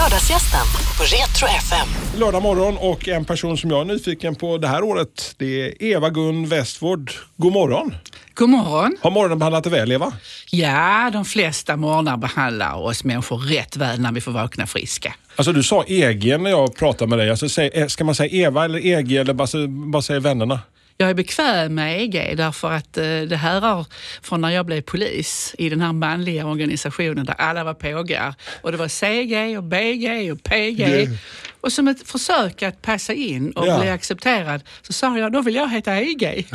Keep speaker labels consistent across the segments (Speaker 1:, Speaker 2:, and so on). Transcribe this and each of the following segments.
Speaker 1: Lördagsgästen på Retro FM.
Speaker 2: Lördag morgon och en person som jag är nyfiken på det här året det är Eva-Gun Westward. God morgon!
Speaker 3: God morgon.
Speaker 2: Har morgonen behandlat dig väl Eva?
Speaker 3: Ja, de flesta morgnar behandlar oss människor rätt väl när vi får vakna friska.
Speaker 2: Alltså du sa EG när jag pratade med dig. Alltså, eh, ska man säga Eva eller EG eller bara, bara säga vännerna?
Speaker 3: Jag är bekväm med EG därför att eh, det här är från när jag blev polis i den här manliga organisationen där alla var pågar. Och det var CG och BG och PG.
Speaker 2: Det-
Speaker 3: Och som ett försök att passa in och
Speaker 2: Ja.
Speaker 3: bli accepterad så sa jag, då vill jag heta EG.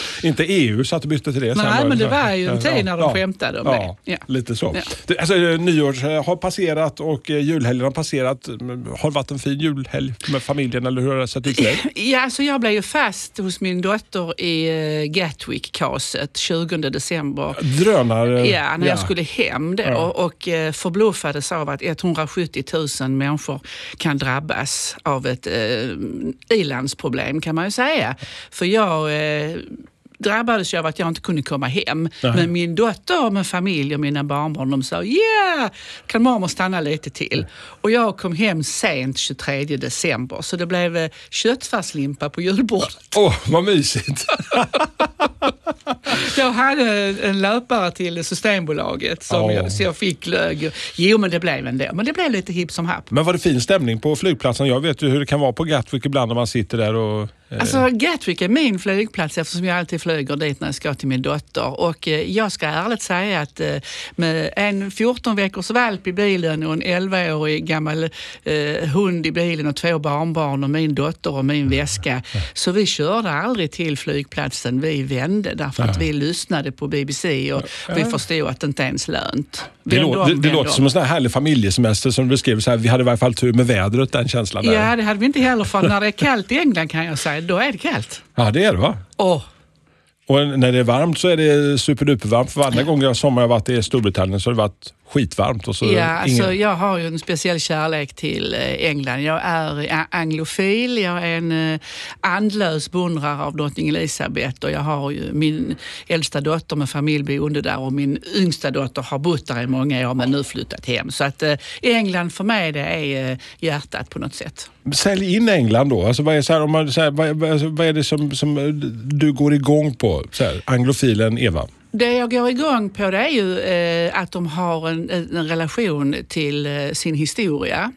Speaker 2: Inte EU så att du bytte till det.
Speaker 3: Nej, men det var ju en
Speaker 2: Ja,
Speaker 3: tid när de
Speaker 2: ja.
Speaker 3: skämtade om
Speaker 2: ja,
Speaker 3: det. Ja.
Speaker 2: Lite så.
Speaker 3: Ja.
Speaker 2: Alltså, eh, nyårs eh, har passerat och eh, julhelgen har passerat. Mm, Har det varit en fin julhelg med familjen eller hur har det sett ut?
Speaker 3: Ja, så jag blev ju fast hos min dotter i Gatwick-kaset 20 december.
Speaker 2: Drönar... eh,
Speaker 3: Ja, när jag skulle hem då, och, förbluffades av att 170 000 människor kan drabbas av ett eh, ilandsproblem kan man ju säga. För jag eh, drabbades ju av att jag inte kunde komma hem.
Speaker 2: Nej.
Speaker 3: Men min dotter med familj och mina barnbarn de sa ja, kan mormor stanna lite till? Och jag kom hem sent 23 december så det blev eh, köttfärslimpa på julbordet.
Speaker 2: Åh, vad mysigt!
Speaker 3: Jag hade en löpare till Systembolaget som
Speaker 2: Ja.
Speaker 3: jag, så jag fick glögg. Jo, men det blev ändå. Men det blev lite hipp som happ.
Speaker 2: Men var det fin stämning på flygplatsen? Jag vet ju hur det kan vara på Gatwick ibland när man sitter där och...
Speaker 3: Alltså Gatwick är min flygplats eftersom jag alltid flyger dit när jag ska till min dotter. Och eh, jag ska ärligt säga att eh, med en 14 veckors valp i bilen och en 11-årig gammal eh, hund i bilen och två barnbarn och min dotter och min väska. Så vi körde aldrig till flygplatsen. Vi vände därför att vi lyssnade på BBC och vi förstod att det inte ens lönt.
Speaker 2: Det,
Speaker 3: Vänd
Speaker 2: lå-
Speaker 3: om,
Speaker 2: det, det låter
Speaker 3: om.
Speaker 2: som en sån här härlig familjesemester som du beskrev. Så här, vi hade i varje fall tur med vädret, den känslan. Där.
Speaker 3: Ja, det hade vi inte heller för när det är kallt i England kan jag säga, då är det kallt.
Speaker 2: ja, det är det va?
Speaker 3: Åh,
Speaker 2: Och när det är varmt så är det superdupervarmt. För varje gång jag sommar jag varit i Storbritannien så har det varit skitvarmt. Och så
Speaker 3: Ja,
Speaker 2: ingen...
Speaker 3: alltså, jag har ju en speciell kärlek till eh, England. Jag är a- anglofil, jag är en eh, andlös beundrare av drottning Elizabeth och jag har ju min äldsta dotter med familjboende där och min yngsta dotter har bott där i många år men nu flyttat hem. Så att eh, England för mig det är eh, hjärtat på något sätt.
Speaker 2: Sälj in England då. Alltså, vad, är så här, om man, så här, vad, vad, alltså, vad är det som, som du går igång på? Så här, anglofilen Eva.
Speaker 3: Det jag går igång på det är ju eh, att de har en, en relation till eh, sin historia.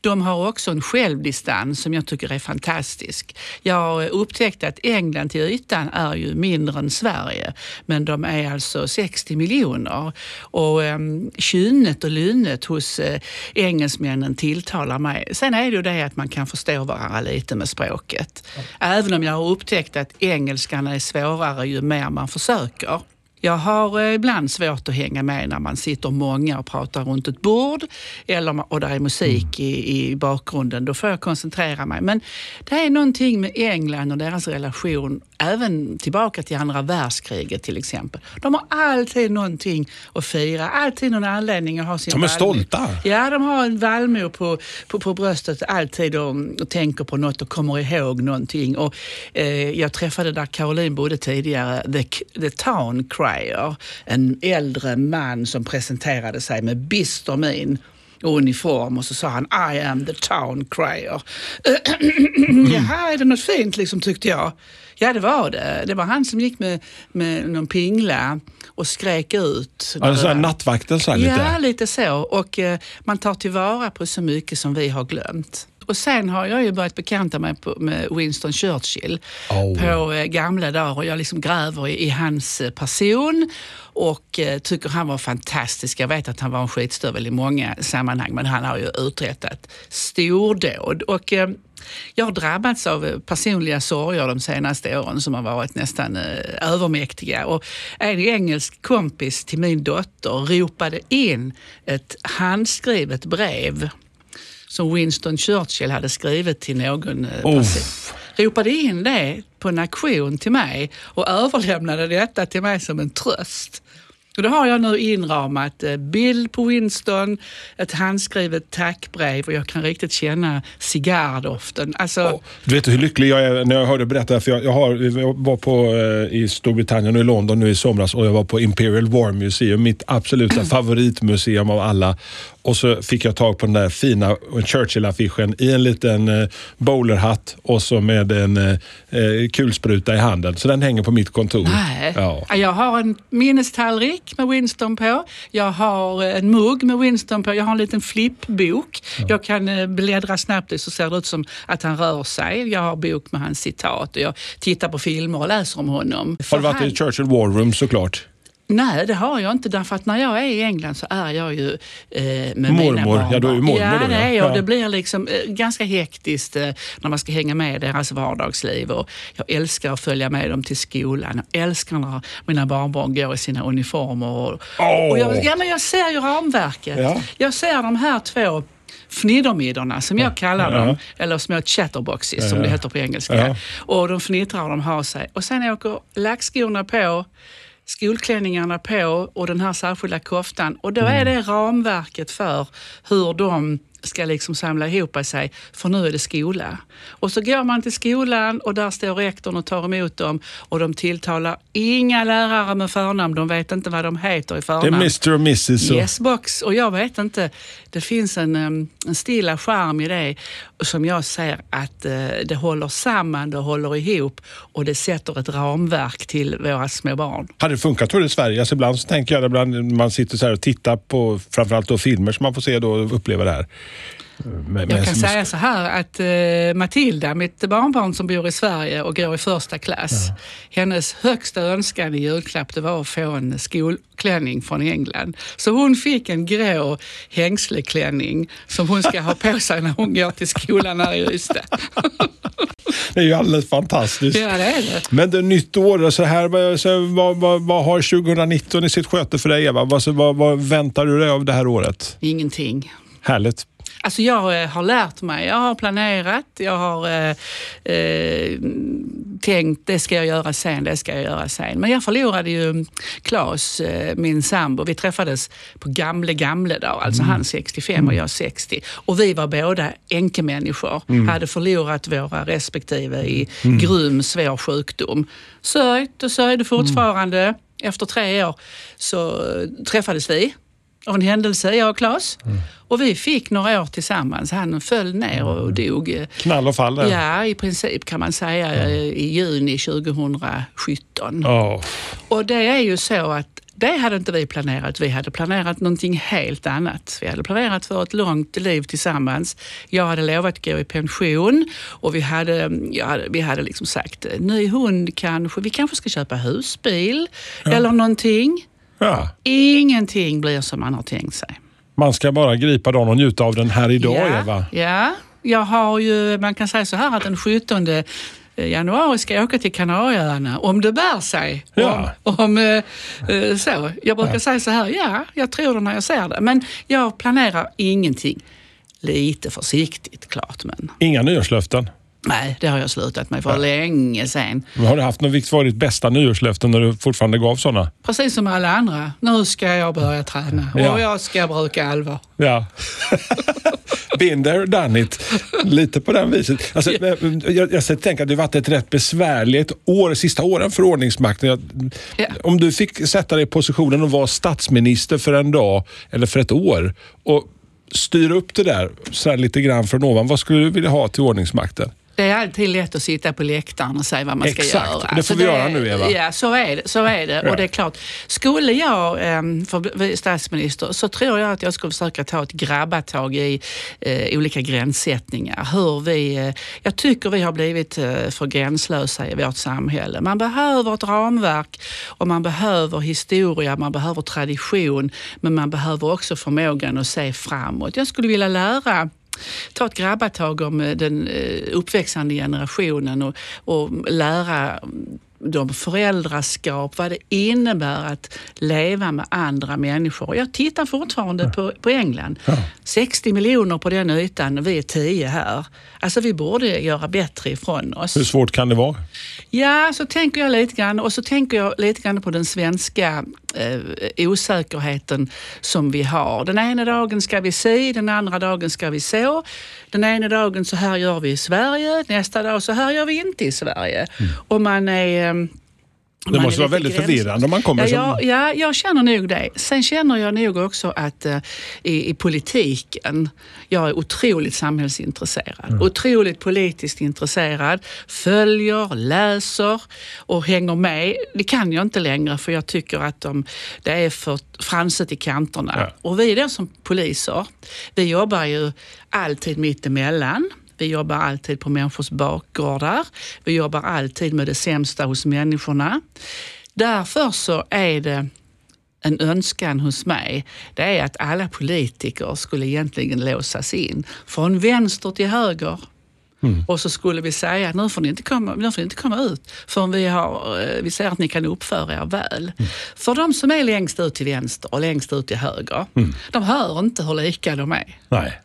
Speaker 3: De har också en självdistans som jag tycker är fantastisk. Jag upptäckte att England till ytan är ju mindre än Sverige, men de är alltså 60 miljoner. Och um, kynnet och lynnet hos uh, engelsmännen tilltalar mig. Sen är det ju det att man kan förstå varandra lite med språket. Även om jag har upptäckt att engelskan är svårare ju mer man försöker. Jag har eh, ibland svårt att hänga med när man sitter många och pratar runt ett bord eller, och det är musik i, i bakgrunden. Då får jag koncentrera mig. Men det är någonting med England och deras relation, även tillbaka till andra världskriget till exempel. De har alltid någonting att fira, alltid någon anledning att ha sin
Speaker 2: De är stolta.
Speaker 3: Ja, de har en vallmo på, på, på bröstet alltid och, och tänker på något och kommer ihåg någonting. Och, eh, jag träffade där Caroline bodde tidigare, the, the Town Crier. En äldre man som presenterade sig med bister min och uniform och så sa han I am the town crier. Jaha, är det något fint liksom tyckte jag. Ja det var det. Det var han som gick med, med någon pingla och skrek ut.
Speaker 2: Alltså, så här, nattvakten så här, lite.
Speaker 3: Ja, lite så. Och eh, man tar tillvara på så mycket som vi har glömt. Och sen har jag ju börjat bekanta mig med Winston Churchill
Speaker 2: Oh.
Speaker 3: på eh, gamla dagar och jag liksom gräver i, i hans eh, person och eh, tycker han var fantastisk. Jag vet att han var en skitstövel i många sammanhang men han har ju uträttat stordåd. Och, eh, jag har drabbats av eh, personliga sorger de senaste åren som har varit nästan eh, övermäktiga. Och en engelsk kompis till min dotter ropade in ett handskrivet brev som Winston Churchill hade skrivit till någon eh,
Speaker 2: Oh.
Speaker 3: person. Ropade in det på en auktion till mig och överlämnade detta till mig som en tröst. Och då har jag nu inramat eh, bild på Winston, ett handskrivet tackbrev och jag kan riktigt känna cigarrdoften. Alltså,
Speaker 2: Du vet hur lycklig jag är när jag hörde berätta. För jag, jag, har, jag var på, eh, i Storbritannien och i London nu i somras och jag var på Imperial War Museum, mitt absoluta favoritmuseum av alla. Och så fick jag tag på den där fina Churchill-affischen i en liten eh, bowlerhatt och så med en eh, eh, kulspruta i handen. Så den hänger på mitt kontor.
Speaker 3: Nej.
Speaker 2: Ja.
Speaker 3: Jag har en minnestallrik med Winston på. Jag har en mugg med Winston på. Jag har en liten flippbok. Jag kan bläddra snabbt i så ser det ut som att han rör sig. Jag har bok med hans citat och jag tittar på filmer och läser om honom.
Speaker 2: Har du varit
Speaker 3: han...
Speaker 2: i Churchill War Room såklart?
Speaker 3: Nej, det har jag inte. Därför att när jag är i England så är jag ju eh, med mina
Speaker 2: Mormor.
Speaker 3: barn.
Speaker 2: Ja, du är ju mormor
Speaker 3: Ja,
Speaker 2: då,
Speaker 3: det
Speaker 2: ja.
Speaker 3: är jag.
Speaker 2: Ja.
Speaker 3: Det blir liksom eh, ganska hektiskt eh, när man ska hänga med i deras vardagsliv. Och jag älskar att följa med dem till skolan. Jag älskar när mina barnbarn går i sina uniformer. Och,
Speaker 2: Åh!
Speaker 3: och jag, ja, men jag ser ju ramverket.
Speaker 2: Ja.
Speaker 3: Jag ser de här två fniddermiddorna som jag kallar
Speaker 2: Ja.
Speaker 3: dem, eller små chatterboxes som det heter på engelska. Och de fnittrar och de har sig. Och sen åker lackskorna på, skolklänningarna på och den här särskilda koftan. Och då
Speaker 2: Mm.
Speaker 3: är det ramverket för hur de ska liksom samla ihop sig, för nu är det skola. Och så går man till skolan och där står rektorn och tar emot dem och de tilltalar inga lärare med förnamn, de vet inte vad de heter i
Speaker 2: Det
Speaker 3: förnamn.
Speaker 2: är Mr och Mrs. och-
Speaker 3: Yes box och jag vet inte, det finns en, en stilla charm i det som jag ser att eh, det håller samman, det håller ihop och det sätter ett ramverk till våra små barn.
Speaker 2: Hade det funkat tror du i Sverige? Alltså ibland så tänker jag, ibland man sitter så här och tittar på framförallt då filmer som man får se då och uppleva det här. Med,
Speaker 3: Jag kan säga så här att eh, Matilda, mitt barnbarn som bor i Sverige och går i första klass, hennes högsta önskan i julklapp det var att få en skolklänning från England. Så hon fick en grå hängsleklänning som hon ska ha på sig när hon går till skolan här i Ystad.
Speaker 2: Det är ju alldeles fantastiskt.
Speaker 3: Ja, det är det.
Speaker 2: Men det är nytt år, så här, så vad, vad, vad har 2019 i sitt sköte för dig Eva? Vad, vad, vad väntar du dig av det här året?
Speaker 3: Ingenting.
Speaker 2: Härligt.
Speaker 3: Alltså jag eh, har lärt mig, jag har planerat, jag har eh, eh, tänkt det ska jag göra sen, det ska jag göra sen. Men jag förlorade ju Claes, eh, min sambo. Vi träffades på gamle gamle dag, alltså han 65 och jag 60. Och vi var båda änkemänniskor, hade förlorat våra respektive i grym svår sjukdom. Sörjt och sörjde fortfarande. Efter tre år så eh, träffades vi av en händelse, jag och Claes. Och vi fick några år tillsammans. Han föll ner och dog. eh,
Speaker 2: Knall och fall där.
Speaker 3: Ja, i princip kan man säga eh, i juni 2017.
Speaker 2: Ja.
Speaker 3: Och det är ju så att det hade inte vi planerat. Vi hade planerat någonting helt annat. Vi hade planerat för ett långt liv tillsammans. Jag hade lovat att gå i pension och vi hade, hade, vi hade liksom sagt eh, ny hund kanske. Vi kanske ska köpa husbil eller någonting.
Speaker 2: Ja.
Speaker 3: Ingenting blir som man har tänkt sig.
Speaker 2: Man ska bara gripa dagen och njuta av den här idag
Speaker 3: ja,
Speaker 2: Eva.
Speaker 3: Ja, jag har ju, man kan säga så här att den 17 januari ska jag åka till Kanarieöarna om det bär sig.
Speaker 2: Ja.
Speaker 3: Om, om, eh, eh, så. Jag brukar säga så här, ja, jag tror det när jag ser det. Men jag planerar ingenting. Lite försiktigt klart, men
Speaker 2: Inga nyårslöften.
Speaker 3: Nej, det har jag slutat med för länge sedan.
Speaker 2: Men Har du haft något, vilket var ditt bästa nyårslöften när du fortfarande gav sådana?
Speaker 3: Precis som alla andra. Nu ska jag börja träna
Speaker 2: Ja.
Speaker 3: och jag ska bruka allvar.
Speaker 2: Ja. Been there, done it. Lite på den viset. Alltså, jag, jag tänker att det har varit ett rätt besvärligt år, sista åren för ordningsmakten. Jag,
Speaker 3: Ja.
Speaker 2: Om du fick sätta dig i positionen och vara statsminister för en dag eller för ett år och styra upp det där så lite grann från ovan. Vad skulle du vilja ha till ordningsmakten?
Speaker 3: Det är alltid lätt att sitta på läktaren och säga vad man ska
Speaker 2: Exakt.
Speaker 3: göra.
Speaker 2: Det får vi göra nu, Eva.
Speaker 3: Ja, så är det. Så är det.
Speaker 2: Ja.
Speaker 3: Och det är klart, skulle jag eh, få bli statsminister så tror jag att jag skulle försöka ta ett grabbatag i eh, olika gränssättningar. Hur vi, eh, jag tycker vi har blivit eh, för gränslösa i vårt samhälle. Man behöver ett ramverk och man behöver historia, man behöver tradition, men man behöver också förmågan att se framåt. Jag skulle vilja lära ta ett grabbatag om eh, den eh, uppväxande generationen och, och lära de föräldraskap, vad det innebär att leva med andra människor. Jag tittar fortfarande på, på England. 60 miljoner på den ytan, vi är 10 här. Alltså vi borde göra bättre ifrån oss.
Speaker 2: Hur svårt kan det vara?
Speaker 3: Ja, så tänker jag lite grann och så tänker jag lite grann på den svenska eh, osäkerheten som vi har. Den ena dagen ska vi si, den andra dagen ska vi så. Den ena dagen så här gör vi i Sverige, nästa dag så här gör vi inte i Sverige.
Speaker 2: Mm.
Speaker 3: Och man är... eh,
Speaker 2: Det måste vara väldigt
Speaker 3: gränslös.
Speaker 2: förvirrande om man kommer
Speaker 3: ja,
Speaker 2: som...
Speaker 3: jag, ja, jag känner nog det. Sen känner jag nog också att eh, i, i politiken, jag är otroligt samhällsintresserad.
Speaker 2: Mm.
Speaker 3: Otroligt politiskt intresserad. Följer, läser och hänger med. Det kan jag inte längre för jag tycker att de, det är för fransigt i kanterna.
Speaker 2: Ja.
Speaker 3: Och vi då som poliser, vi jobbar ju alltid mitt emellan. Vi jobbar alltid på människors bakgårdar. Vi jobbar alltid med det sämsta hos människorna. Därför så är det en önskan hos mig, det är att alla politiker skulle egentligen låsas in. Från vänster till höger. Och så skulle vi säga att nu får ni inte komma, nu får ni inte komma ut förrän vi, har, eh, vi ser att ni kan uppföra er väl. För de som är längst ut till vänster och längst ut till höger, de hör inte hur lika de är.
Speaker 2: Nej.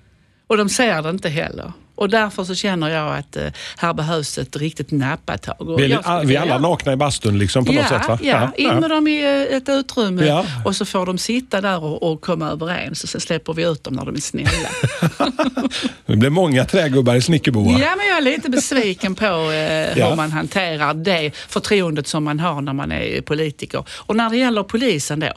Speaker 3: Och de ser det inte heller. Och därför så känner jag att eh, här behövs ett riktigt nappatag.
Speaker 2: Vi är,
Speaker 3: skulle
Speaker 2: vi alla nakna i bastun liksom på
Speaker 3: ja,
Speaker 2: något sätt va?
Speaker 3: Ja, in med dem i eh, ett utrymme
Speaker 2: Ja.
Speaker 3: och så får de sitta där och, och komma överens och sen släpper vi ut dem när de är snälla.
Speaker 2: Det blir många trägubbar i Snickerboa.
Speaker 3: ja, men jag är lite besviken på eh,
Speaker 2: Ja.
Speaker 3: hur man hanterar det förtroendet som man har när man är politiker. Och när det gäller polisen då,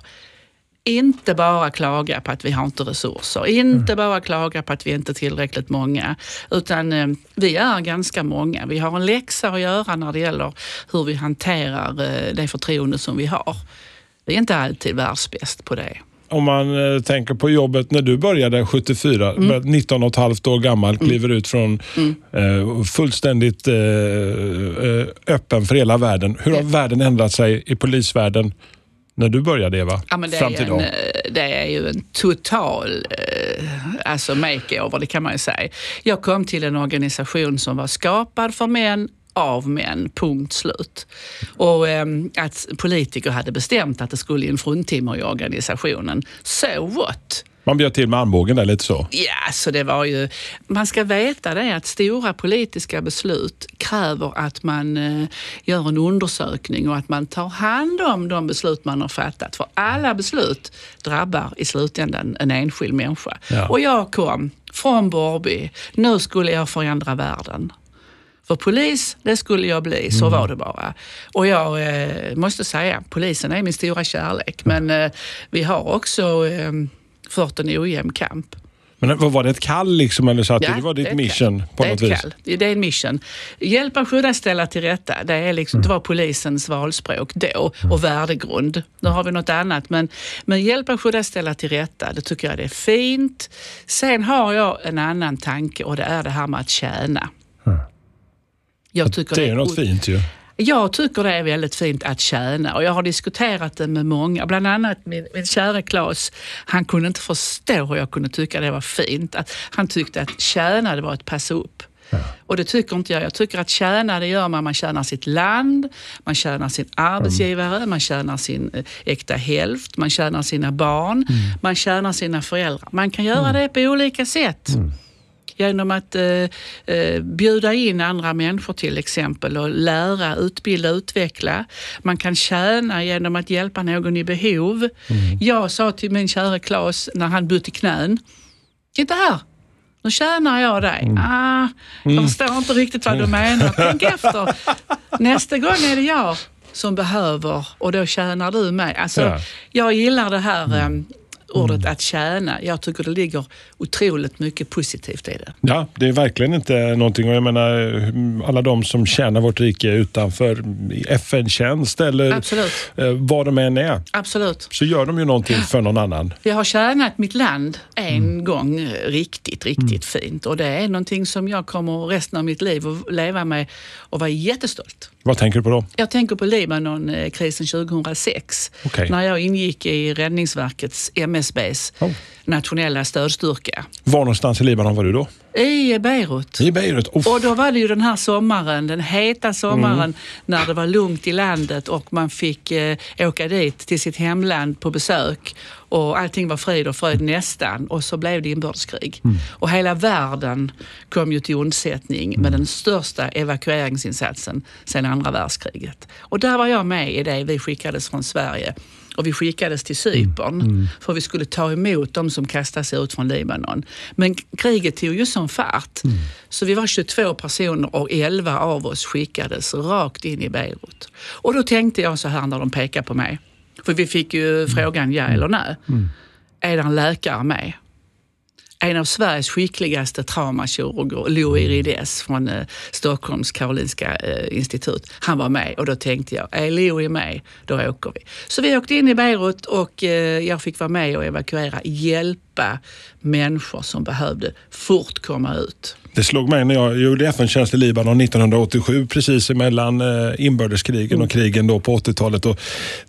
Speaker 3: inte bara klaga på att vi har inte resurser, inte bara klaga på att vi inte är tillräckligt många, utan eh, vi är ganska många. Vi har en läxa att göra när det gäller hur vi hanterar eh, det förtroende som vi har. Vi är inte alltid världsbäst på det.
Speaker 2: Om man eh, tänker på jobbet när du började 74,
Speaker 3: Mm.
Speaker 2: var 19 och ett halvt år gammal, kliver ut från eh, fullständigt eh, eh, öppen för hela världen. Hur har världen ändrat sig i polisvärlden när du började Eva?
Speaker 3: Ja, det,
Speaker 2: Fram
Speaker 3: är
Speaker 2: till
Speaker 3: en,
Speaker 2: idag?
Speaker 3: eh, det är ju en total eh, alltså makeover, det kan man ju säga. Jag kom till en organisation som var skapad för män av män, punkt slut. Och eh, att politiker hade bestämt att det skulle in fruntimmer i organisationen. So what?
Speaker 2: Man bjöd till med armbågen där lite så.
Speaker 3: Ja, så det var ju... Man ska veta det att stora politiska beslut kräver att man eh, gör en undersökning och att man tar hand om de beslut man har fattat. För alla beslut drabbar i slutändan en enskild människa.
Speaker 2: Ja.
Speaker 3: Och jag kom från Borby. Nu skulle jag förändra världen. För polis, det skulle jag bli. Så var det bara. Och jag eh, måste säga, polisen är min stora kärlek. Men eh, vi har också eh, fört en ojämn kamp.
Speaker 2: Men var det ett kall liksom? Eller så att
Speaker 3: Ja,
Speaker 2: det var
Speaker 3: det är
Speaker 2: ditt mission
Speaker 3: kall.
Speaker 2: på
Speaker 3: det är
Speaker 2: något vis?
Speaker 3: kall. Det är en mission. Hjälpa, skydda, ställa till rätta. Det, är liksom, det var polisens valspråk då och värdegrund. Nu har vi något annat. Men, men hjälpa, skydda, ställa till rätta. Det tycker jag det är fint. Sen har jag en annan tanke och det är det här med att tjäna. Jag tycker
Speaker 2: Det är ju något fint ju.
Speaker 3: Jag tycker det är väldigt fint att tjäna och jag har diskuterat det med många, bland annat min, min kära Claes. Han kunde inte förstå hur jag kunde tycka det var fint. Att han tyckte att tjäna det var att passa upp. Och det tycker inte jag. Jag tycker att tjäna det gör man. Man tjänar sitt land, man tjänar sin arbetsgivare, man tjänar sin eh, äkta hälft, man tjänar sina barn, man tjänar sina föräldrar. Man kan göra det på olika sätt genom att eh, eh, bjuda in andra människor till exempel och lära, utbilda, utveckla. Man kan tjäna genom att hjälpa någon i behov. Jag sa till min kära Claes när han bytte knän, titta här, nu tjänar jag dig. Ah, jag förstår inte riktigt vad du menar. Tänk efter. Nästa gång är det jag som behöver och då tjänar du mig. Alltså,
Speaker 2: Ja.
Speaker 3: Jag gillar det här eh, ordet att tjäna. Jag tycker det ligger otroligt mycket positivt i det.
Speaker 2: Ja, det är verkligen inte någonting. Och jag menar, alla de som tjänar vårt rike utanför FN-tjänst eller
Speaker 3: Absolut.
Speaker 2: eh, vad de än är,
Speaker 3: Absolut.
Speaker 2: så gör de ju någonting för någon annan.
Speaker 3: Jag har tjänat mitt land en gång eh, riktigt, riktigt fint. Och det är någonting som jag kommer resten av mitt liv att leva med och vara jättestolt.
Speaker 2: Vad tänker du på då?
Speaker 3: Jag tänker på Libanon-krisen 2006
Speaker 2: Okej.
Speaker 3: när jag ingick i Räddningsverkets, MSBs,
Speaker 2: Oh.
Speaker 3: nationella stödstyrka.
Speaker 2: Var någonstans i Libanon var du då?
Speaker 3: I Beirut.
Speaker 2: I Beirut. Uff.
Speaker 3: Och då var det ju den här sommaren, den heta sommaren
Speaker 2: Mm.
Speaker 3: när det var lugnt i landet och man fick eh, åka dit till sitt hemland på besök och allting var frid och fröjd nästan och så blev det inbördeskrig.
Speaker 2: Mm.
Speaker 3: Och hela världen kom ju till undsättning med den största evakueringsinsatsen sedan andra världskriget. Och där var jag med i det, vi skickades från Sverige. Och vi skickades till Cypern för vi skulle ta emot de som kastades ut från Libanon. Men kriget tog ju sån fart så vi var 22 personer och 11 av oss skickades rakt in i Beirut. Och då tänkte jag så här när de pekade på mig. För vi fick ju frågan ja eller nej. Är det en läkare med? En av Sveriges skickligaste traumakirurger, Louis Rides från eh, Stockholms Karolinska eh, institut, han var med och då tänkte jag, är Louis med, då åker vi. Så vi åkte in i Beirut och eh, jag fick vara med och evakuera, hjälpa människor som behövde fort komma ut.
Speaker 2: Det slog mig när jag gjorde FN-tjänst i Libanon 1987, precis emellan eh, inbördeskrigen och krigen då på 80-talet. Och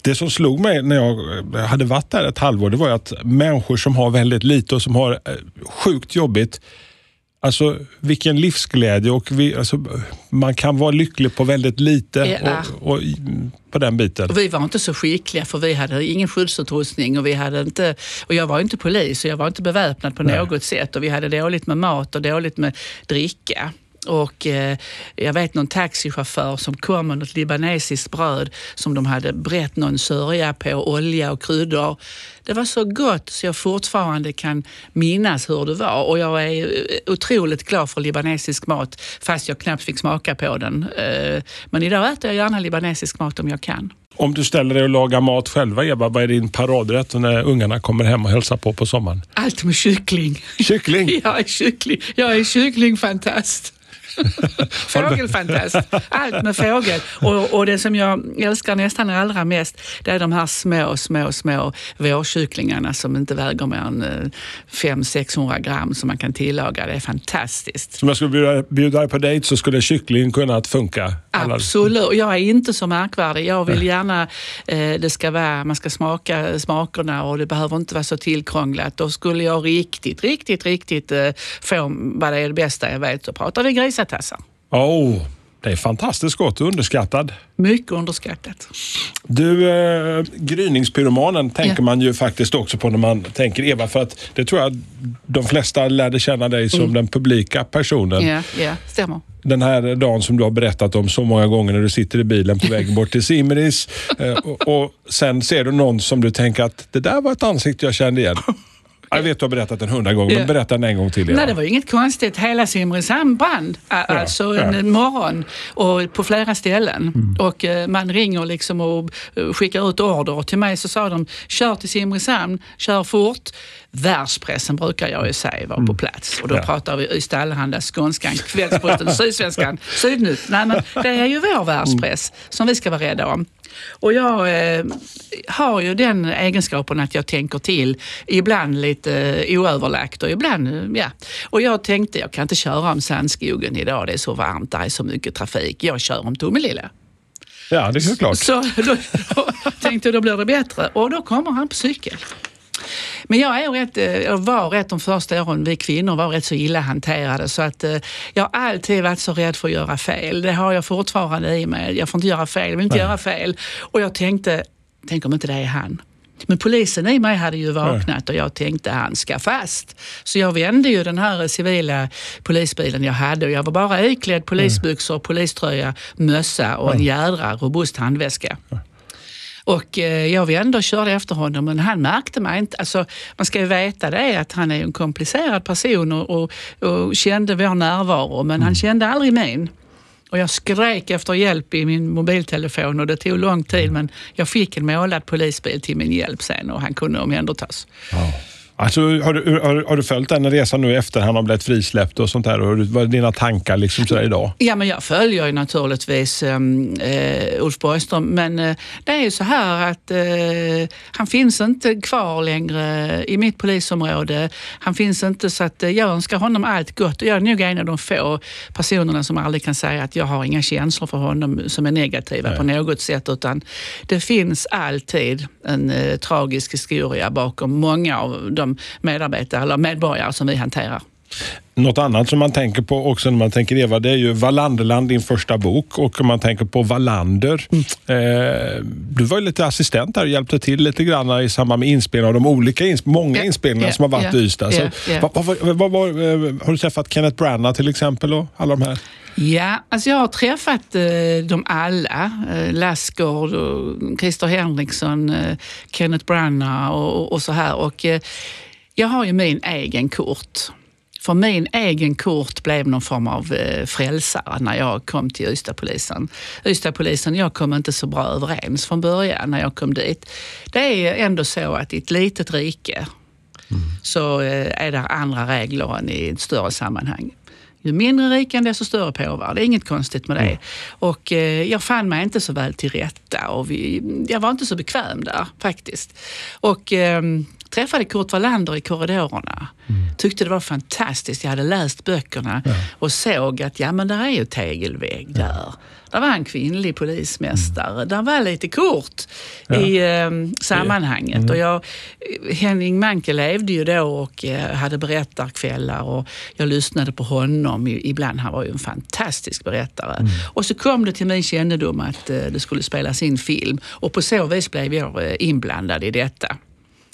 Speaker 2: det som slog mig när jag eh, hade varit där ett halvår, det var att människor som har väldigt lite och som har eh, sjukt jobbigt, Alltså vilken livsglädje och vi, alltså, man kan vara lycklig på väldigt lite
Speaker 3: Ja.
Speaker 2: och, och, på den biten.
Speaker 3: Och vi var inte så skickliga för vi hade ingen skyddsutrustning och, vi hade inte, och jag var inte polis och jag var inte beväpnad på
Speaker 2: Nej.
Speaker 3: något sätt och vi hade dåligt med mat och dåligt med dricka. Och eh, jag vet någon taxichaufför som kom med något libanesiskt bröd som de hade brett någon sörja på, olja och kryddor. Det var så gott så jag fortfarande kan minnas hur det var och jag är eh, otroligt glad för libanesisk mat fast jag knappt fick smaka på den. Eh, Men idag äter jag gärna libanesisk mat om jag kan.
Speaker 2: Om du ställer dig och lagar mat själva, Eva, vad är din paradrätt när ungarna kommer hem och hälsar på på sommaren?
Speaker 3: Allt med kyckling.
Speaker 2: Kyckling!
Speaker 3: Jag är, kyckling. Jag är kycklingfantast. Fågelfantast. Allt med fågel. Och, och det som jag älskar nästan allra mest, det är de här små, små, små vårkycklingarna som inte väger mer än 500-600 gram som man kan tillaga. Det är fantastiskt.
Speaker 2: Om jag skulle bjuda, bjuda dig på dejt så skulle kyckling kunna funka. Alla-
Speaker 3: Absolut. Jag är inte så märkvärdig. Jag vill gärna eh, det ska vara, man ska smaka smakerna och det behöver inte vara så tillkrånglat. Då skulle jag riktigt, riktigt, riktigt eh, få vad det är det bästa jag vet så pratar vi grisatassar.
Speaker 2: Oh, det är fantastiskt gott och underskattad.
Speaker 3: Mycket underskattat.
Speaker 2: Du, eh, gryningspyromanen tänker
Speaker 3: Ja.
Speaker 2: man ju faktiskt också på när man tänker Eva, för att det tror jag de flesta lärde känna dig som den publika personen.
Speaker 3: Ja, ja, stämmer.
Speaker 2: Den här dagen som du har berättat om så många gånger när du sitter i bilen på vägen bort till Simris eh, och, och sen ser du någon som du tänker att det där var ett ansikte jag kände igen. Jag vet du har berättat den hundra gånger,
Speaker 3: Ja.
Speaker 2: men berätta den en gång till. Eva.
Speaker 3: Nej, det var inget konstigt. Hela Simrishamn brann. Alltså
Speaker 2: ja.
Speaker 3: en morgon och på flera ställen. Och eh, man ringer liksom och eh, skickar ut order. Och till mig så sa de, kör till Simrishamn, kör fort. Världspressen brukar jag ju säga var på plats. Och då
Speaker 2: Ja.
Speaker 3: pratar vi Ystad Allehanda, Skånskan, Kvällsposten, Sydsvenskan, Sydnytt. Nej, men det är ju vår världspress som vi ska vara rädda om. Och jag eh, har ju den egenskapen att jag tänker till, ibland lite eh, oöverlagt och ibland, eh, ja. Och jag tänkte, jag kan inte köra om Sandskogen idag, det är så varmt, det är så mycket trafik. Jag kör om Tomelilla.
Speaker 2: Ja, det är klart.
Speaker 3: Så då tänkte jag, då blir det bättre. Och då kommer han på cykel. Men jag är rätt, eh, jag var rätt de första åren, vi kvinnor var rätt så illa hanterade så att eh, jag har alltid varit så rädd för att göra fel. Det har jag fortfarande i mig. Jag får inte göra fel, jag vill inte
Speaker 2: Nej.
Speaker 3: göra fel. Och jag tänkte, tänk om inte det är han. Men polisen i mig hade ju vaknat och jag tänkte han ska fast. Så jag vände ju den här civila polisbilen jag hade och jag var bara iklädd polisbyxor, poliströja, mössa och en jädra robust handväska. Och eh, jag vände och körde efter honom men han märkte mig inte. Alltså, man ska ju veta det att han är en komplicerad person och, och, och kände vår närvaro men han kände aldrig min. Och jag skrek efter hjälp i min mobiltelefon och det tog lång tid men jag fick en målad polisbil till min hjälp sen och han kunde omhändertas.
Speaker 2: Ja. Alltså, har, du, har, har du följt den resan nu efter han har blivit frisläppt och sånt där? Och vad är dina tankar liksom sådär idag?
Speaker 3: Ja, men jag följer ju naturligtvis um, eh, Ulf Borgström, men eh, det är ju så här att eh, han finns inte kvar längre i mitt polisområde. Han finns inte så att eh, jag önskar honom allt gott och jag är nog en av de få personerna som aldrig kan säga att jag har inga känslor för honom som är negativa på något sätt, utan det finns alltid en eh, tragisk historia bakom många av de medarbetare eller medborgare som vi hanterar.
Speaker 2: Något annat som man tänker på också när man tänker Eva, det är ju Wallanderland, din första bok. Och om man tänker på Wallander. Mm. Eh, du var ju lite assistent där och hjälpte till lite grann i samband med inspelning av de olika, många yeah, inspelningar yeah, som har varit yeah, i Ystad. Yeah. Vad, vad, vad, vad, eh, har du träffat Kenneth Branagh till exempel och alla de här?
Speaker 3: Ja, alltså jag har träffat eh, dem alla. Eh, Lassgård, och Christer Henriksson, eh, Kenneth Branagh och, och, så här. Och, eh, jag har ju min egen kort. För min egen kort blev någon form av eh, frälsare när jag kom till Ystadpolisen. Ystadpolisen och jag kom inte så bra överens från början när jag kom dit. Det är ändå så att i ett litet rike mm. så eh, är det andra regler än i ett större sammanhang. Ju mindre riken desto större påvar. Det är inget konstigt med det. Mm. Och eh, jag fann mig inte så väl till rätta och vi, jag var inte så bekväm där faktiskt. Och eh, träffade Kurt Wallander i korridorerna. Mm. Tyckte det var fantastiskt. Jag hade läst böckerna ja. och såg att ja, men där är ju tegelvägg ja. där. Där var en kvinnlig polismästare. Mm. Där var lite kort ja. i eh, sammanhanget. Mm. Och jag, Henning Manke levde ju då och eh, hade berättarkvällar och jag lyssnade på honom ibland. Han var ju en fantastisk berättare. Mm. Och så kom det till min kännedom att eh, det skulle spelas in film och på så vis blev jag eh, inblandad i detta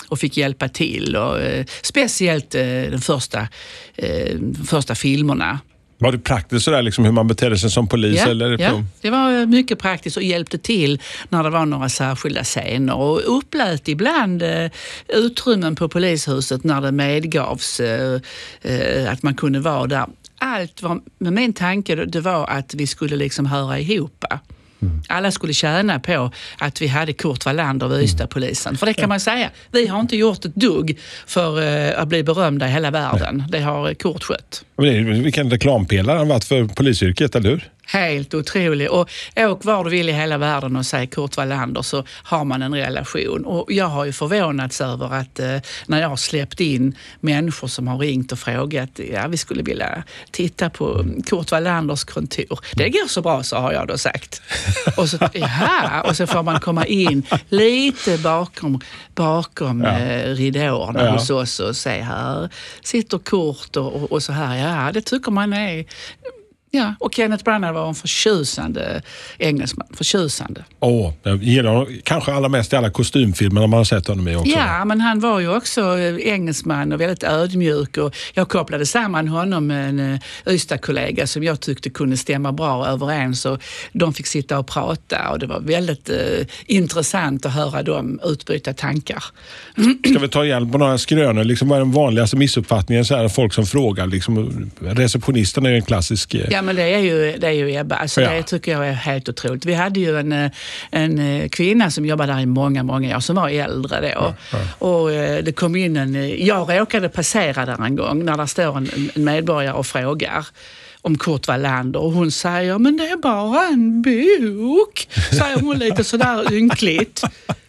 Speaker 3: och fick hjälpa till. Och, eh, speciellt eh, de första, eh, första filmerna.
Speaker 2: Var det praktiskt sådär, liksom, hur man betedde sig som polis?
Speaker 3: Ja,
Speaker 2: eller
Speaker 3: ja, det var mycket praktiskt och hjälpte till när det var några särskilda scener och upplät ibland eh, utrymmen på polishuset när det medgavs eh, eh, att man kunde vara där. Allt var, med min tanke det var att vi skulle liksom höra ihop. Mm. Alla skulle tjäna på att vi hade Kurt Wallander vid Ystadpolisen. För det kan man säga, vi har inte gjort ett dugg för uh, att bli berömda i hela världen. Nej. Det har Kurt skött.
Speaker 2: Vilken reklampelare han varit för polisyrket, eller hur?
Speaker 3: Helt otrolig. Och åk var du vill i hela världen och säg Kurt Wallander så har man en relation. Och jag har ju förvånats över att eh, när jag har släppt in människor som har ringt och frågat, ja vi skulle vilja titta på Kurt Wallanders kontor. Det går så bra så har jag då sagt. Och så, ja, och så får man komma in lite bakom, bakom ja. eh, ridåerna ja. hos oss och se här sitter Kurt och, och, och så här. Ja, det tycker man är Ja, och Kenneth Branagh var en förtjusande engelsman. Förtjusande.
Speaker 2: Åh, jag gillar honom kanske allra mest i alla kostymfilmer man har sett honom i också.
Speaker 3: Ja, men han var ju också eh, engelsman och väldigt ödmjuk. Och jag kopplade samman honom med en eh, Ystad-kollega som jag tyckte kunde stämma bra överens. Och de fick sitta och prata och det var väldigt eh, intressant att höra dem utbyta tankar.
Speaker 2: Ska vi ta hjälp på några skrönor? Liksom, vad är den vanligaste missuppfattningen? Så här, folk som frågar. Liksom, receptionisten är ju en klassisk...
Speaker 3: Ja, Ja, men det är ju, det är ju Ebba. Alltså, ja. Det tycker jag är helt otroligt. Vi hade ju en, eh, en eh, kvinna som jobbade där i många, många år som var äldre då. Ja, ja. Och eh, det kom in en... Jag råkade passera där en gång när det står en, en medborgare och frågar om Kurt Wallander och hon säger, men det är bara en bok, säger hon lite sådär ynkligt.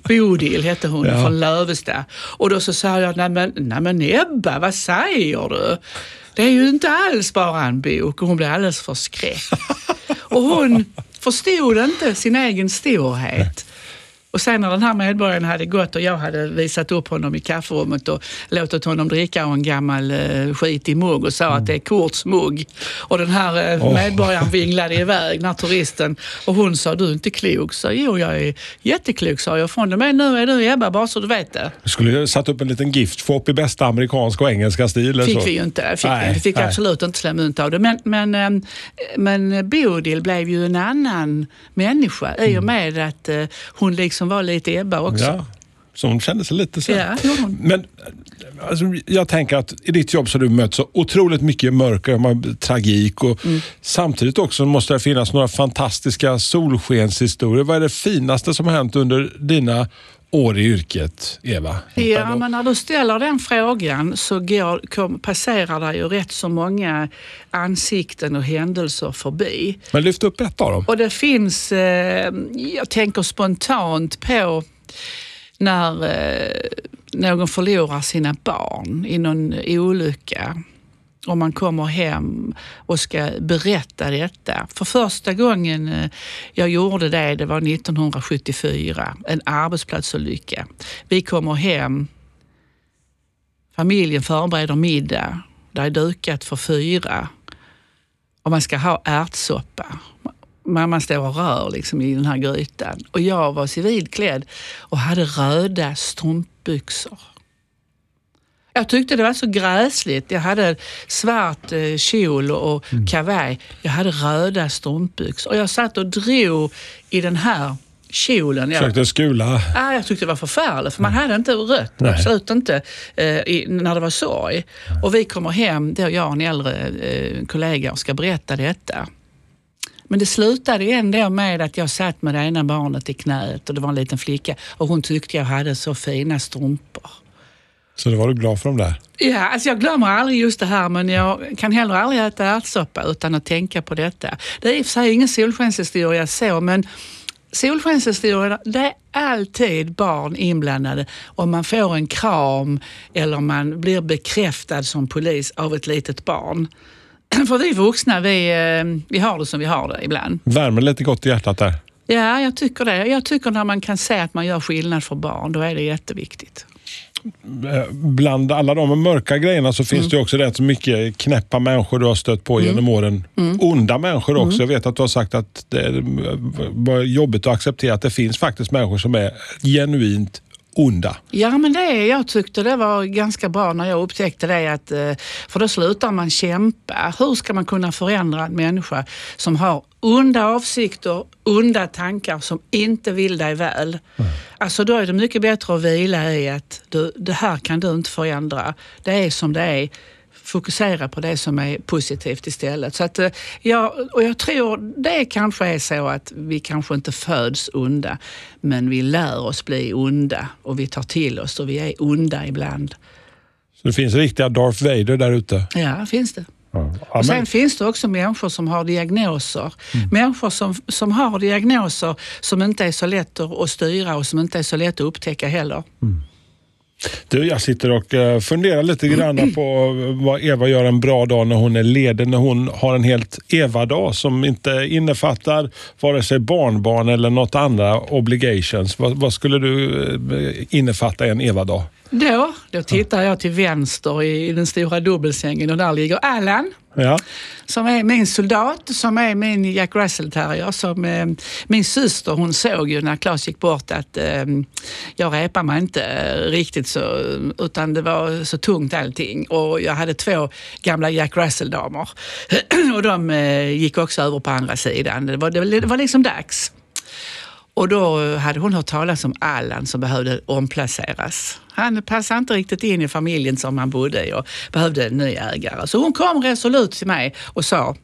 Speaker 3: Bodil hette hon ja. från Lövestad. Och då så sa jag, nej men, nej men Ebba, vad säger du? Det är ju inte alls bara en bok och hon blev alldeles förskräckt. Och hon förstod inte sin egen storhet. Och sen när den här medborgaren hade gått och jag hade visat upp honom i kafferummet och låtit honom dricka en gammal eh, skitig mugg och sa mm. att det är Kurts mugg. Och den här eh, oh. medborgaren vinglade iväg, den här turisten. Och hon sa, du är inte klok. Så jo, jag är jätteklok, sa jag. Från och med nu är du Ebba, bara så du vet det.
Speaker 2: Du skulle satt upp en liten gift i bästa amerikanska och engelska stil.
Speaker 3: fick så. vi ju inte. Fick nej, vi fick nej. absolut inte slå mynt av det. Men, men, eh, men Bodil blev ju en annan människa i och med att hon liksom var lite Ebba också. Ja,
Speaker 2: så hon kände sig lite så.
Speaker 3: Ja,
Speaker 2: Men alltså, jag tänker att i ditt jobb så har du mött så otroligt mycket mörker, tragik och mm. samtidigt också måste det finnas några fantastiska solskenshistorier. Vad är det finaste som har hänt under dina år i yrket, Eva?
Speaker 3: Ja, men när du ställer den frågan så går, kom, passerar det ju rätt så många ansikten och händelser förbi.
Speaker 2: Men lyft upp ett av dem.
Speaker 3: Och det finns, eh, jag tänker spontant på när eh, någon förlorar sina barn i någon olycka och man kommer hem och ska berätta detta. För första gången eh, jag gjorde det, det var 1974, en arbetsplatsolycka. Vi kommer hem, familjen förbereder middag. det är dukat för fyra och man ska ha ärtsoppa. Mamma står och rör liksom i den här grytan och jag var civilklädd och hade röda strumpbyxor. Jag tyckte det var så gräsligt. Jag hade svart eh, kjol och kavaj. Jag hade röda strumpbyxor och jag satt och drog i den här kjolen. Jag,
Speaker 2: Försökte skula.
Speaker 3: ah, jag tyckte det var förfärligt för man hade inte rött.
Speaker 2: Nej.
Speaker 3: Absolut inte eh, i, när det var sorg. Och vi kommer hem, då jag och en äldre eh, kollega och ska berätta detta. Men det slutade ändå med att jag satt med det ena barnet i knät och det var en liten flicka och hon tyckte jag hade så fina strumpor.
Speaker 2: Så då var du glad för dem där?
Speaker 3: Ja, alltså jag glömmer aldrig just det här men jag kan heller aldrig äta ärtsoppa utan att tänka på detta. Det är i och för sig ingen solskenshistoria så men solskenshistorier, det är alltid barn inblandade om man får en kram eller man blir bekräftad som polis av ett litet barn. För vi vuxna, vi, eh, vi har det som vi har det ibland.
Speaker 2: Värmer lite gott i hjärtat där.
Speaker 3: Ja, jag tycker det. Jag tycker när man kan se att man gör skillnad för barn, då är det jätteviktigt.
Speaker 2: Bland alla de mörka grejerna så finns det ju också rätt så mycket knäppa människor du har stött på genom åren. Onda människor också. Jag vet att du har sagt att det var jobbigt att acceptera att det finns faktiskt människor som är genuint onda.
Speaker 3: Ja, men det jag tyckte det var ganska bra när jag upptäckte det. Att, eh, för då slutar man kämpa. Hur ska man kunna förändra en människa som har onda avsikter, onda tankar, som inte vill dig väl? Alltså då är det mycket bättre att vila i att du, det här kan du inte förändra. Det är som det är. Fokusera på det som är positivt istället. Så att, eh, ja, och jag tror det kanske är så att vi kanske inte föds onda, men vi lär oss bli onda och vi tar till oss och vi är onda ibland.
Speaker 2: Så det finns riktiga Darth Vader där ute.
Speaker 3: Ja, finns det.
Speaker 2: Ja,
Speaker 3: Och sen finns det också människor som har diagnoser. Människor som, som har diagnoser som inte är så lätt att, styra och som inte är så lätt att upptäcka heller
Speaker 2: du, jag sitter och eh, funderar lite grann på vad Eva gör en bra dag när hon är ledig. När hon har en helt Eva-dag som inte innefattar vare sig barnbarn eller något andra obligations. Vad, vad skulle du eh, innefatta i en Eva-dag?
Speaker 3: Då, då tittar jag till vänster i, i den stora dubbelsängen och där ligger Allan.
Speaker 2: Ja.
Speaker 3: som är min soldat, som är min Jack Russell terrier. Som, eh, min syster hon såg ju när Claes gick bort att eh, jag repade mig inte eh, riktigt så, utan det var så tungt allting. Och jag hade två gamla Jack Russell-damer och de eh, gick också över på andra sidan. Det var, det var liksom dags. Och då hade hon hört talas om Allan som behövde omplaceras. Han passade inte riktigt in i familjen som han bodde i och behövde en ny ägare. Så hon kom resolut till mig och sa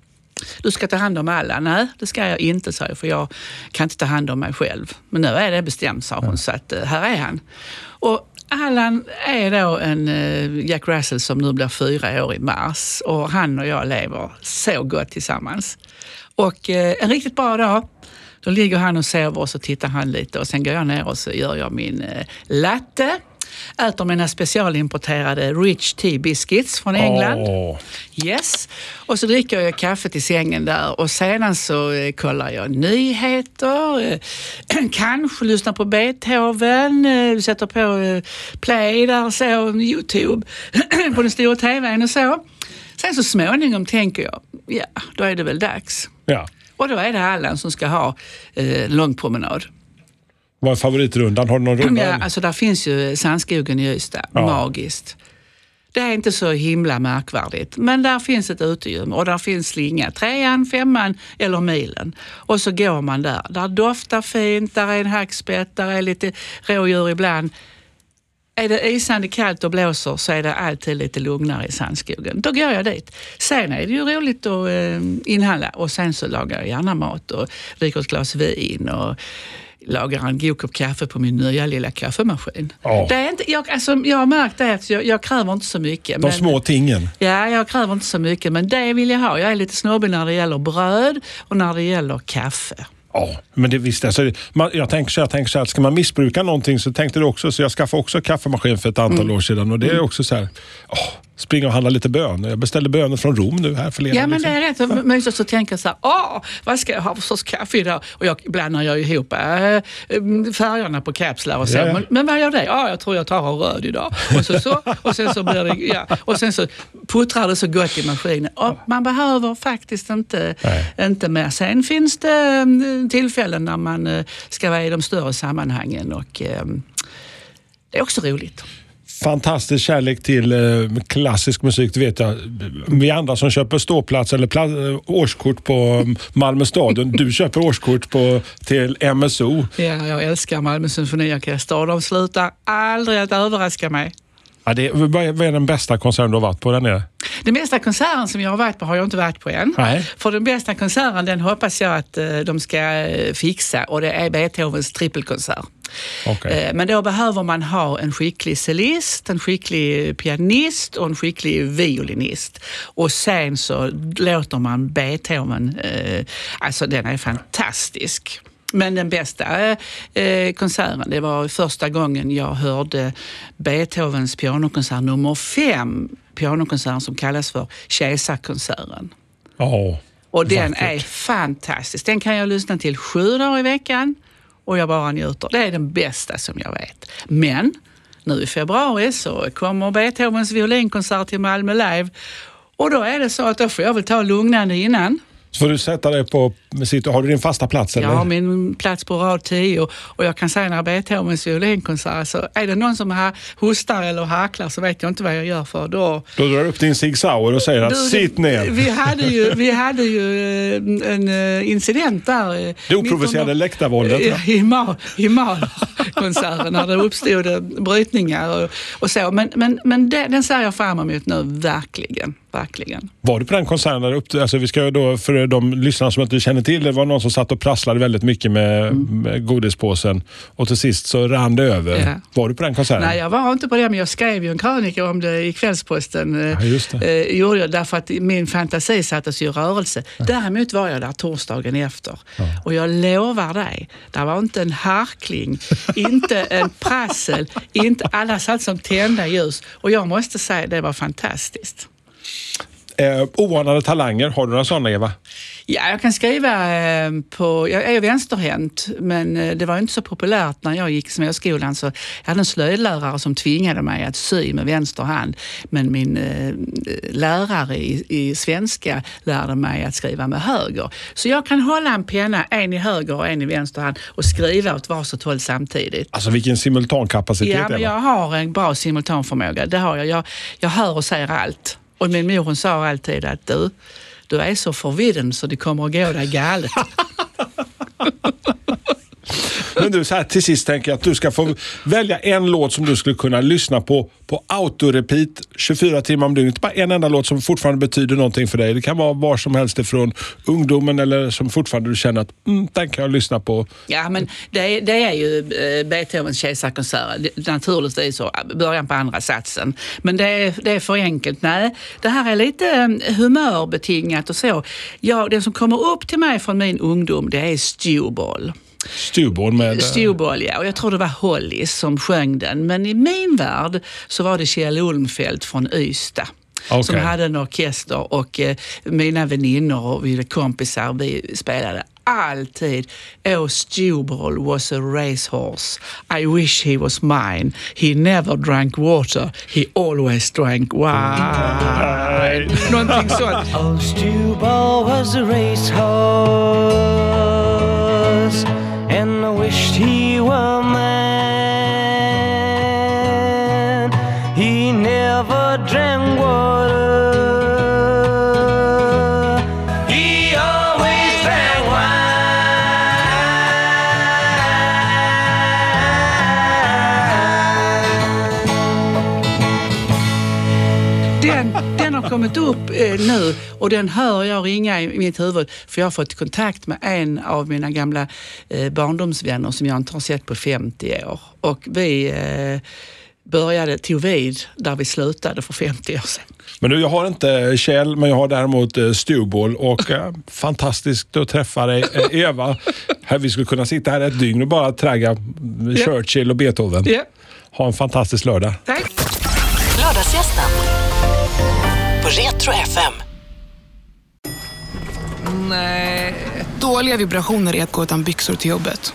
Speaker 3: du ska ta hand om Allan. Nej, det ska jag inte, sa jag, för jag kan inte ta hand om mig själv. Men nu är det bestämt, sa hon, så att eh, här är han. Och Allan är då en eh, Jack Russell som nu blir fyra år i mars och han och jag lever så gott tillsammans. Och eh, en riktigt bra dag. Då ligger han och sover och så tittar han lite och sen går jag ner och så gör jag min eh, latte. Äter mina specialimporterade Rich Tea Biscuits från England.
Speaker 2: Åh.
Speaker 3: Yes. Och så dricker jag kaffe till sängen där och sedan så eh, kollar jag nyheter, eh, kanske lyssnar på Beethoven, sätter på play där och så, Youtube på den stora TVn och så. Sen så småningom tänker jag, ja, då är det väl dags.
Speaker 2: Ja.
Speaker 3: Och då är det Allan som ska ha eh, lång promenad.
Speaker 2: Vad är favoritrundan? Har du någon runda?
Speaker 3: Ja, alltså där finns ju Sandskogen i Ystad,
Speaker 2: Ja.
Speaker 3: magiskt. Det är inte så himla märkvärdigt, men där finns ett utegym och där finns slinga. Trean, femman eller milen. Och så går man där. Där doftar fint, där är en hackspett, där är lite rådjur ibland. Är det isande kallt och blåser så är det alltid lite lugnare i Sandskogen. Då går jag dit. Sen är det ju roligt att eh, inhandla och sen så lagar jag gärna mat och dricker ett glas vin och lagar en god kopp kaffe på min nya lilla kaffemaskin.
Speaker 2: Ja.
Speaker 3: Det är inte, jag, alltså, jag har märkt det att jag, jag kräver inte så mycket.
Speaker 2: De små tingen.
Speaker 3: Ja, jag kräver inte så mycket, men det vill jag ha. Jag är lite snobbig när det gäller bröd och när det gäller kaffe.
Speaker 2: Ja, men det visst. Alltså, man, jag tänker så, jag tänker så här, ska man missbruka någonting så tänkte du också, så jag skaffade också kaffemaskin för ett antal år sedan och det är också så här, åh, springa och handla lite bönor. Jag beställde bönor från Rom nu här förleden.
Speaker 3: Ja, men det
Speaker 2: liksom.
Speaker 3: är rätt mysigt att tänka så här, åh, vad ska jag ha för sorts kaffe idag? Och jag blandar jag ihop äh, färgerna på kapslar och så.
Speaker 2: Ja, ja.
Speaker 3: Men, men vad gör det? Ja, jag tror jag tar röd idag. Och, så, så, och sen så blir det, ja, och sen så puttrar det så gott i maskinen. Och man behöver faktiskt inte,
Speaker 2: Nej.
Speaker 3: inte mer. Sen finns det mm, tillfällen när man eh, ska vara i de större sammanhangen och eh, det är också roligt.
Speaker 2: Fantastisk kärlek till eh, klassisk musik, det vet jag. Vi andra som köper ståplats eller eh, årskort på mm, Malmö stadion. Du köper årskort på, till MSO.
Speaker 3: Ja, jag älskar Malmö symfoniorkester och de slutar aldrig att överraska mig.
Speaker 2: Ja, det, vad, är, vad är den bästa konserten du har varit på där nere?
Speaker 3: Den bästa konserten som jag har varit på har jag inte varit på än.
Speaker 2: Nej.
Speaker 3: För den bästa konserten den hoppas jag att eh, de ska eh, fixa och det är Beethovens trippelkonsert.
Speaker 2: Okej.
Speaker 3: Eh, Men då behöver man ha en skicklig cellist, en skicklig pianist och en skicklig violinist. Och sen så låter man Beethoven, alltså den är fantastisk. Men den bästa eh, konserten, det var första gången jag hörde Beethovens pianokonsert nummer fem. Pianokonserten som kallas för Kejsarkonserten.
Speaker 2: Ja,
Speaker 3: Och den
Speaker 2: vackert.
Speaker 3: är fantastisk. Den kan jag lyssna till sju dagar i veckan och jag bara njuter. Det är den bästa som jag vet. Men nu i februari så kommer Beethovens violinkonsert till Malmö Live och då är det så att då får jag väl ta lugnande innan.
Speaker 2: Så får du sätta dig på... Har du din fasta plats? Eller?
Speaker 3: Har min plats på rad 10 och jag kan säga när Beethovens violinkonsert, så är det någon som ha- hostar eller harklar så vet jag inte vad jag gör för då.
Speaker 2: Då drar du upp din Sig Sauer och säger att
Speaker 3: Du,
Speaker 2: sitt ner.
Speaker 3: Vi hade ju, vi hade ju eh, en eh, incident där. eh,
Speaker 2: Det oprovocerade
Speaker 3: 1900
Speaker 2: läktarvåldet.
Speaker 3: i, i, i när det uppstod brytningar och, och så. Men, men, men den, den ser jag fram emot nu, verkligen. Verkligen.
Speaker 2: Var du på den konserten där uppe? Alltså vi ska då, för de lyssnare som inte känner till det, var någon som satt och prasslade väldigt mycket med, med godispåsen och till sist så rann det över.
Speaker 3: Mm. Ja.
Speaker 2: Var du på den konserten?
Speaker 3: Nej, jag var inte på det, men jag skrev ju en krönika om det i Kvällsposten. eh,
Speaker 2: Ja, just det.
Speaker 3: Eh, gjorde jag därför att min fantasi sattes i rörelse. Däremot var jag där torsdagen efter. Och jag lovar dig, det var inte en harkling, inte en prassel, inte alla satt som tända ljus. Och jag måste säga, det var fantastiskt.
Speaker 2: Eh, oanade talanger, har du några sådana Eva?
Speaker 3: Ja, jag kan skriva eh, på... Jag är vänsterhänt, men eh, det var inte så populärt när jag gick i småskolan. Så jag hade en slöjdlärare som tvingade mig att sy med vänster hand. Men min eh, lärare i, i svenska lärde mig att skriva med höger. Så jag kan hålla en penna, en i höger och en i vänster hand och skriva åt varsitt håll samtidigt.
Speaker 2: Alltså vilken simultankapacitet
Speaker 3: Ja, men
Speaker 2: Eva.
Speaker 3: jag har en bra simultanförmåga. Det har jag. jag. Jag hör och säger allt. Och min mor hon sa alltid att du, du är så förvirrad så det kommer att gå dig galet.
Speaker 2: Men du, så här, till sist tänker jag att du ska få välja en låt som du skulle kunna lyssna på på autorepeat 24 timmar om dygnet. Bara en enda låt som fortfarande betyder någonting för dig. Det kan vara var som helst ifrån ungdomen eller som fortfarande du känner att mm, den kan jag lyssna på.
Speaker 3: Ja, men det, det är ju eh, Beethovens kejsarkonsert. Naturligtvis så, eh, början på andra satsen. Men det är, det är för enkelt. Nej, det här är lite eh, humörbetingat och så. Ja, det som kommer upp till mig från min ungdom, det är Stewball.
Speaker 2: Stewball med...
Speaker 3: Stewball, ja. Och jag tror det var Hollis som sjöng den. Men i min värld så var det Kjell Ulmfelt från Ystad.
Speaker 2: Okej.
Speaker 3: Som hade en orkester och eh, mina väninnor och vi kompisar, vi spelade alltid Oh Stewball was a racehorse. I wish he was mine. He never drank water. He always drank wine. Någonting sånt.
Speaker 4: Old Stewball was a racehorse, never drank water. He always drank wine.
Speaker 3: Den, den har kommit upp eh, nu och den hör jag ringa i mitt huvud för jag har fått kontakt med en av mina gamla eh, barndomsvänner som jag inte har sett på 50 år. Och vi eh, började, tog vid där vi slutade för 50 år sedan.
Speaker 2: Men du, jag har inte Kjell, men jag har däremot eh, Stewball och eh, fantastiskt att träffa dig. Eh, Eva, här, vi skulle kunna sitta här ett dygn och bara tragga Churchill och Beethoven.
Speaker 3: Ja,
Speaker 2: Ha en fantastisk lördag.
Speaker 3: tack.
Speaker 1: Lördagsgästen på Retro FM.
Speaker 5: Dåliga vibrationer är att gå utan byxor till jobbet.